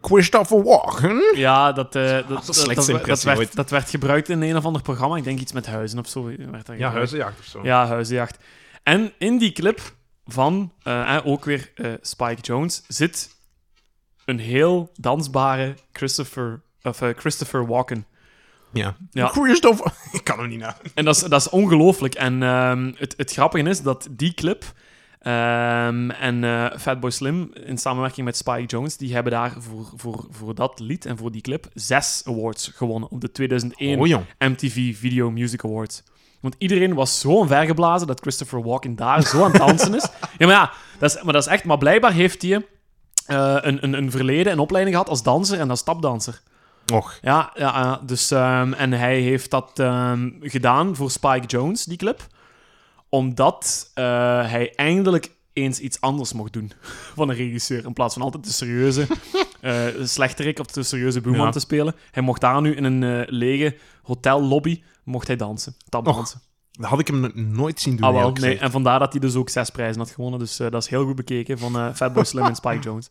Christopher Walken? Ja, dat, eh, dat, dat, dat, werd, dat werd gebruikt in een of ander programma. Ik denk iets met huizen of zo. werd Ja, huizenjacht of zo. Ja, huizenjacht. En in die clip van eh, eh, ook weer eh, Spike Jones zit een heel dansbare Christopher, of, eh, Christopher Walken. Ja. Ja. Christopher... Ik kan hem niet na. En dat is, dat is ongelooflijk. En ehm, het, het grappige is dat die clip ehm, en eh, Fatboy Slim in samenwerking met Spike Jones, die hebben daar voor, voor, voor dat lied en voor die clip zes awards gewonnen op de 2001 Oh, jong. MTV Video Music Awards. Want iedereen was zo omvergeblazen dat Christopher Walken daar zo aan het dansen is. Ja, maar ja, dat is, maar dat is echt... Maar blijkbaar heeft hij eh, een, een, een verleden, een opleiding gehad als danser en als stapdanser. Och. Ja, ja ja, dus, ehm, en hij heeft dat ehm, gedaan voor Spike Jones, die clip. Omdat eh, hij eindelijk eens iets anders mocht doen van een regisseur. In plaats van altijd de serieuze eh slechterik of de serieuze boeman Ja. te spelen. Hij mocht daar nu in een eh, lege hotellobby mocht hij dansen, tapdansen. Dat had ik hem nooit zien doen, Ah, wel, nee. En vandaar dat hij dus ook zes prijzen had gewonnen. Dus eh, dat is heel goed bekeken van eh, Fatboy Slim en Spike Jones.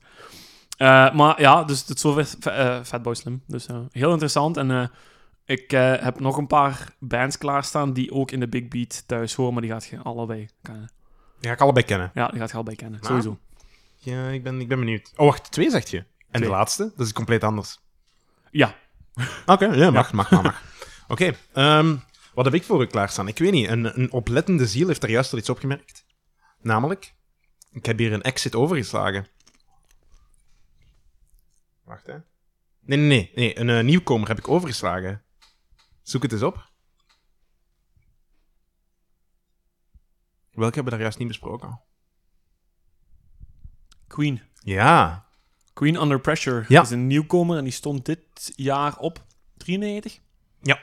Eh, maar ja, dus tot zover Fa- Fatboy Slim. Dus heel interessant. En eh, ik eh, heb nog een paar bands klaarstaan die ook in de Big Beat thuis horen, maar die gaat je allebei kennen. Die ga ik allebei kennen. Ja, die gaat je allebei kennen, Nou. sowieso. Ja, ik ben, ik ben benieuwd. Oh, wacht. Twee, zegt je? En Twee. de laatste? Dat is compleet anders. Ja, Oké, ja, mag, mag, mag, mag. Oké, ehm, wat heb ik voor u klaarstaan? Ik weet niet, een, een oplettende ziel heeft er juist al iets opgemerkt. Namelijk, ik heb hier een exit overgeslagen. Wacht, hè. Nee, nee, nee. nee een eh, nieuwkomer heb ik overgeslagen. Zoek het eens op. Welke hebben we daar juist niet besproken? Queen. Ja. Queen Under Pressure Ja. is een nieuwkomer en die stond dit jaar op 93. Ja.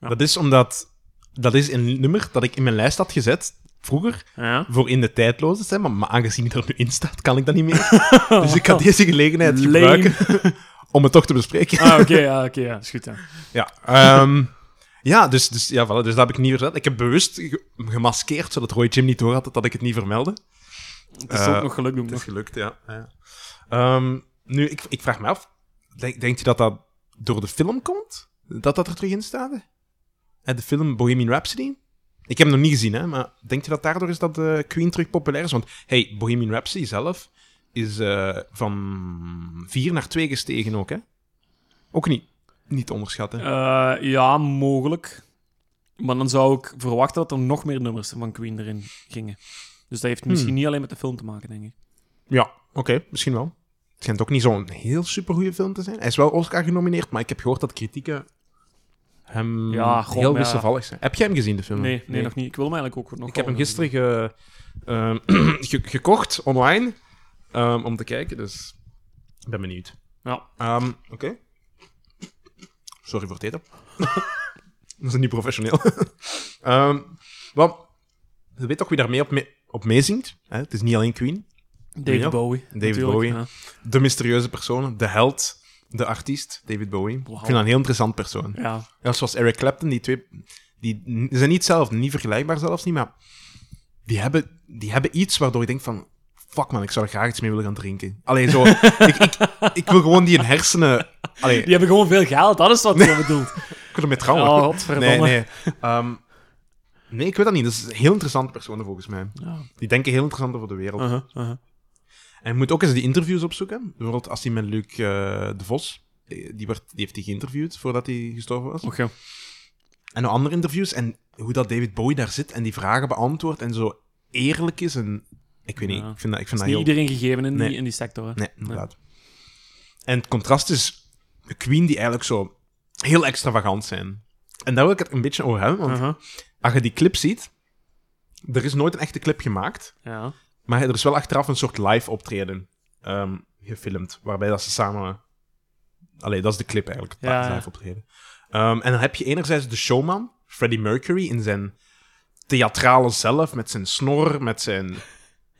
Ja. Dat is omdat... Dat is een nummer dat ik in mijn lijst had gezet, vroeger, Ja. voor in de tijdloze zijn, maar, maar aangezien het er nu in staat, kan ik dat niet meer. dus ik ga deze gelegenheid gebruiken om het toch te bespreken. Ah, oké, ja, oké, ja, is goed. Ja. Ja, ehm, ja dus, dus, ja, voilà, dus dat heb ik niet verzet. Ik heb bewust ge- gemaskeerd, zodat Roy Jim niet door had dat ik het niet vermeldde. Het is Eh, ook nog geluk doen. Het is gelukt, ja. ja. Ehm, nu, ik, ik vraag me af, denk, denkt u dat dat door de film komt? Dat dat er terug in staat? Eh, De film Bohemian Rhapsody? Ik heb hem nog niet gezien, hè, maar denkt u dat daardoor is dat eh, Queen terug populair is? Want, hey, Bohemian Rhapsody zelf is eh, van 4 naar 2 gestegen ook, hè? Ook niet, niet te onderschatten. Eh, ja, mogelijk. Maar dan zou ik verwachten dat er nog meer nummers van Queen erin gingen. Dus dat heeft misschien Hmm. niet alleen met de film te maken, denk ik. Ja, oké, misschien wel. Het schijnt ook niet zo'n heel supergoeie film te zijn. Hij is wel Oscar genomineerd, maar ik heb gehoord dat kritieken hem Ja, heel ja. wisselvallig zijn. Heb jij hem gezien, de film? Nee, nee, nog niet. Ik wil hem eigenlijk ook nog Ik heb hem gisteren ge- ge- gekocht online ehm, om te kijken, dus ik ben benieuwd. Ja. Ehm, Oké. Sorry voor het eten. Dat is niet professioneel. Wel, je weet toch wie daar mee op, mee, op meezingt? Hè? Het is niet alleen Queen. David Ja. Bowie. David Bowie. ja. De mysterieuze persoon, de held, de artiest, David Bowie. Ik vind dat een heel interessant persoon. Ja. Ja, zoals Eric Clapton, die twee... Die zijn niet hetzelfde, niet vergelijkbaar zelfs niet, maar... Die hebben, die hebben iets waardoor je denkt van... Fuck man, ik zou er graag iets mee willen gaan drinken. Alleen zo... ik, ik, ik wil gewoon die hersenen... Allee, Die hebben gewoon veel geld, dat is wat je bedoelt. ik wil ermee trouwen. Oh, godverdomme. nee, nee. Ehm, nee, ik weet dat niet. Dat is een heel interessante persoon volgens mij. Ja. Die denken heel interessant over de wereld. Uh-huh, uh-huh. En je moet ook eens die interviews opzoeken. Bijvoorbeeld als hij met Luc eh, de Vos... Die, werd, die heeft hij geïnterviewd voordat hij gestorven was. Oké. En nog andere interviews. En hoe dat David Bowie daar zit en die vragen beantwoordt en zo eerlijk is. En ik weet niet, ik vind dat, ik vind is dat niet heel... iedereen gegeven in, Nee. die, in die sector. Hè? Nee, inderdaad. En het contrast is Queen die eigenlijk zo heel extravagant zijn. En daar wil ik het een beetje over hebben, want als je die clip ziet, er is nooit een echte clip gemaakt, Ja. maar er is wel achteraf een soort live optreden ehm, gefilmd, waarbij dat ze samen... Allee, dat is de clip eigenlijk, het Ja, ja. live optreden. Ehm, en dan heb je enerzijds de showman, Freddie Mercury, in zijn theatrale zelf, met zijn snor, met zijn...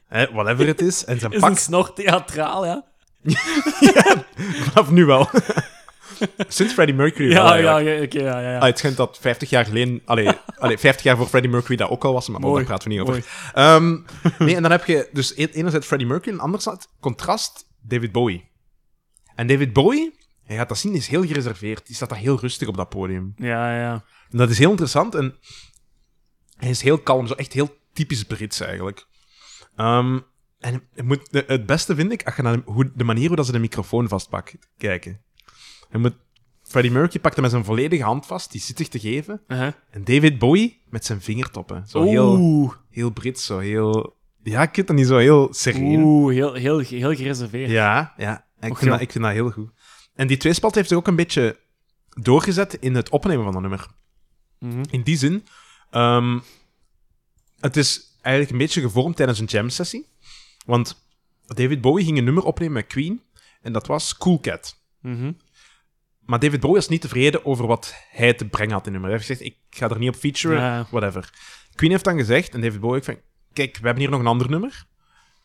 Hè, whatever het is, en zijn Is pak. een snor theatraal, ja? Vanaf nu wel. Sinds Freddie Mercury Ja, ja, ja, ja, ja, ja. Ah, het schijnt dat 50 jaar geleden... Allee, allee, 50 jaar voor Freddie Mercury dat ook al was, maar Mooi, daar praten we niet over. Ehm, nee, en dan heb je dus e- enerzijds Freddie Mercury en anderzijds contrast David Bowie. En David Bowie, hij gaat dat zien, is heel gereserveerd. Die staat daar heel rustig op dat podium. Ja, ja. En dat is heel interessant en hij is heel kalm, zo echt heel typisch Brits eigenlijk. Ehm, en moet, het beste vind ik, als je naar de, hoe, de manier hoe dat ze de microfoon vastpakken, kijken. Je moet, Freddie Mercury pakt hem met zijn volledige hand vast, die zit zich te geven. En David Bowie met zijn vingertoppen. Zo heel, Oeh, heel Brits, zo heel... Ja, ik vind dat niet zo heel sereen. oeh heel, heel, heel gereserveerd. Ja, ja. Ik vind, dat, ik vind dat heel goed. En die tweespalt heeft zich ook een beetje doorgezet in het opnemen van dat nummer. Mhm. In die zin, ehm, het is eigenlijk een beetje gevormd tijdens een jam-sessie. Want David Bowie ging een nummer opnemen met Queen, en dat was Cool Cat. Mhm. Maar David Bowie was niet tevreden over wat hij te brengen had in het nummer. Hij heeft gezegd, ik ga er niet op featuren, Ja. whatever. Queen heeft dan gezegd, en David Bowie heeft van, kijk, we hebben hier nog een ander nummer.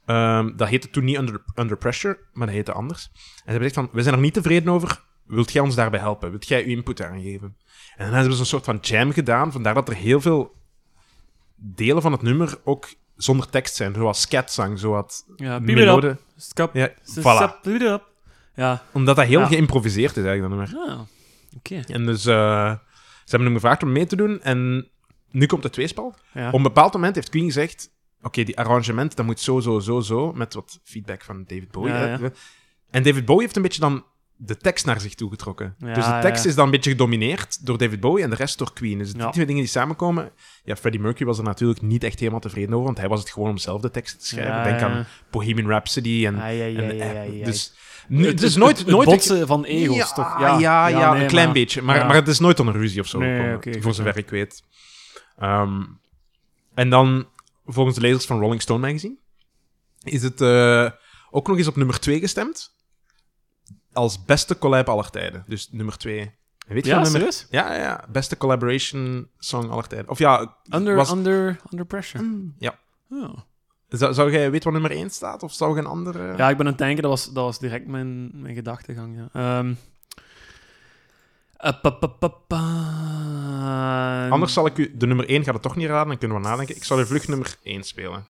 Ehm, dat heette toen niet Under, Under Pressure, maar dat heette anders. En ze hebben gezegd van, we zijn er niet tevreden over, wilt jij ons daarbij helpen? Wilt jij uw input daaraan geven? En dan hebben ze een soort van jam gedaan, vandaar dat er heel veel delen van het nummer ook zonder tekst zijn, zoals scatzang, Ja, piep it up. melode. Skap. Ja, voilà. Ja. Omdat dat heel Ja. geïmproviseerd is eigenlijk, dat nummer. Ah, oké. En dus eh, ze hebben hem gevraagd om mee te doen. En nu komt de tweespal. Ja. Op een bepaald moment heeft Queen gezegd: Oké, die arrangement, dat moet zo, zo, zo, zo. Met wat feedback van David Bowie. En David Bowie heeft een beetje dan de tekst naar zich toe getrokken. Ja, dus de tekst ja. is dan een beetje gedomineerd door David Bowie en de rest door Queen. Dus die Ja. twee dingen die samenkomen. Ja, Freddie Mercury was er natuurlijk niet echt helemaal tevreden over, want hij was het gewoon om zelf de tekst te schrijven. Denk aan Bohemian Rhapsody en. Ah, en eh. Dus, nu, het, is nooit. het nooit botsen van ego's, ja, toch? Ja, ja, ja, nee, een klein maar- beetje. Maar, maar het is nooit een ruzie of zo Nee, gekomen, oké, voor zover ik weet. Ehm, en dan, volgens de lezers van Rolling Stone magazine, is het eh, ook nog eens op nummer 2 gestemd. Als beste collab aller tijden. Dus nummer 2. Weet je Ja, nummer... serieus? Ja, ja. Beste collaboration song aller tijden. Of ja, Under, was... under, under pressure. Mm, ja. Oh. Zou, zou jij weten wat nummer 1 staat? Of zou je een andere... Ja, ik ben aan het denken, dat was, dat was direct mijn, mijn gedachtegang. Ja. Pa, pa, pa, pa. Anders zal ik u... De nummer 1 gaat het toch niet raden, dan kunnen we nadenken. Ik zal u vlug nummer 1 spelen.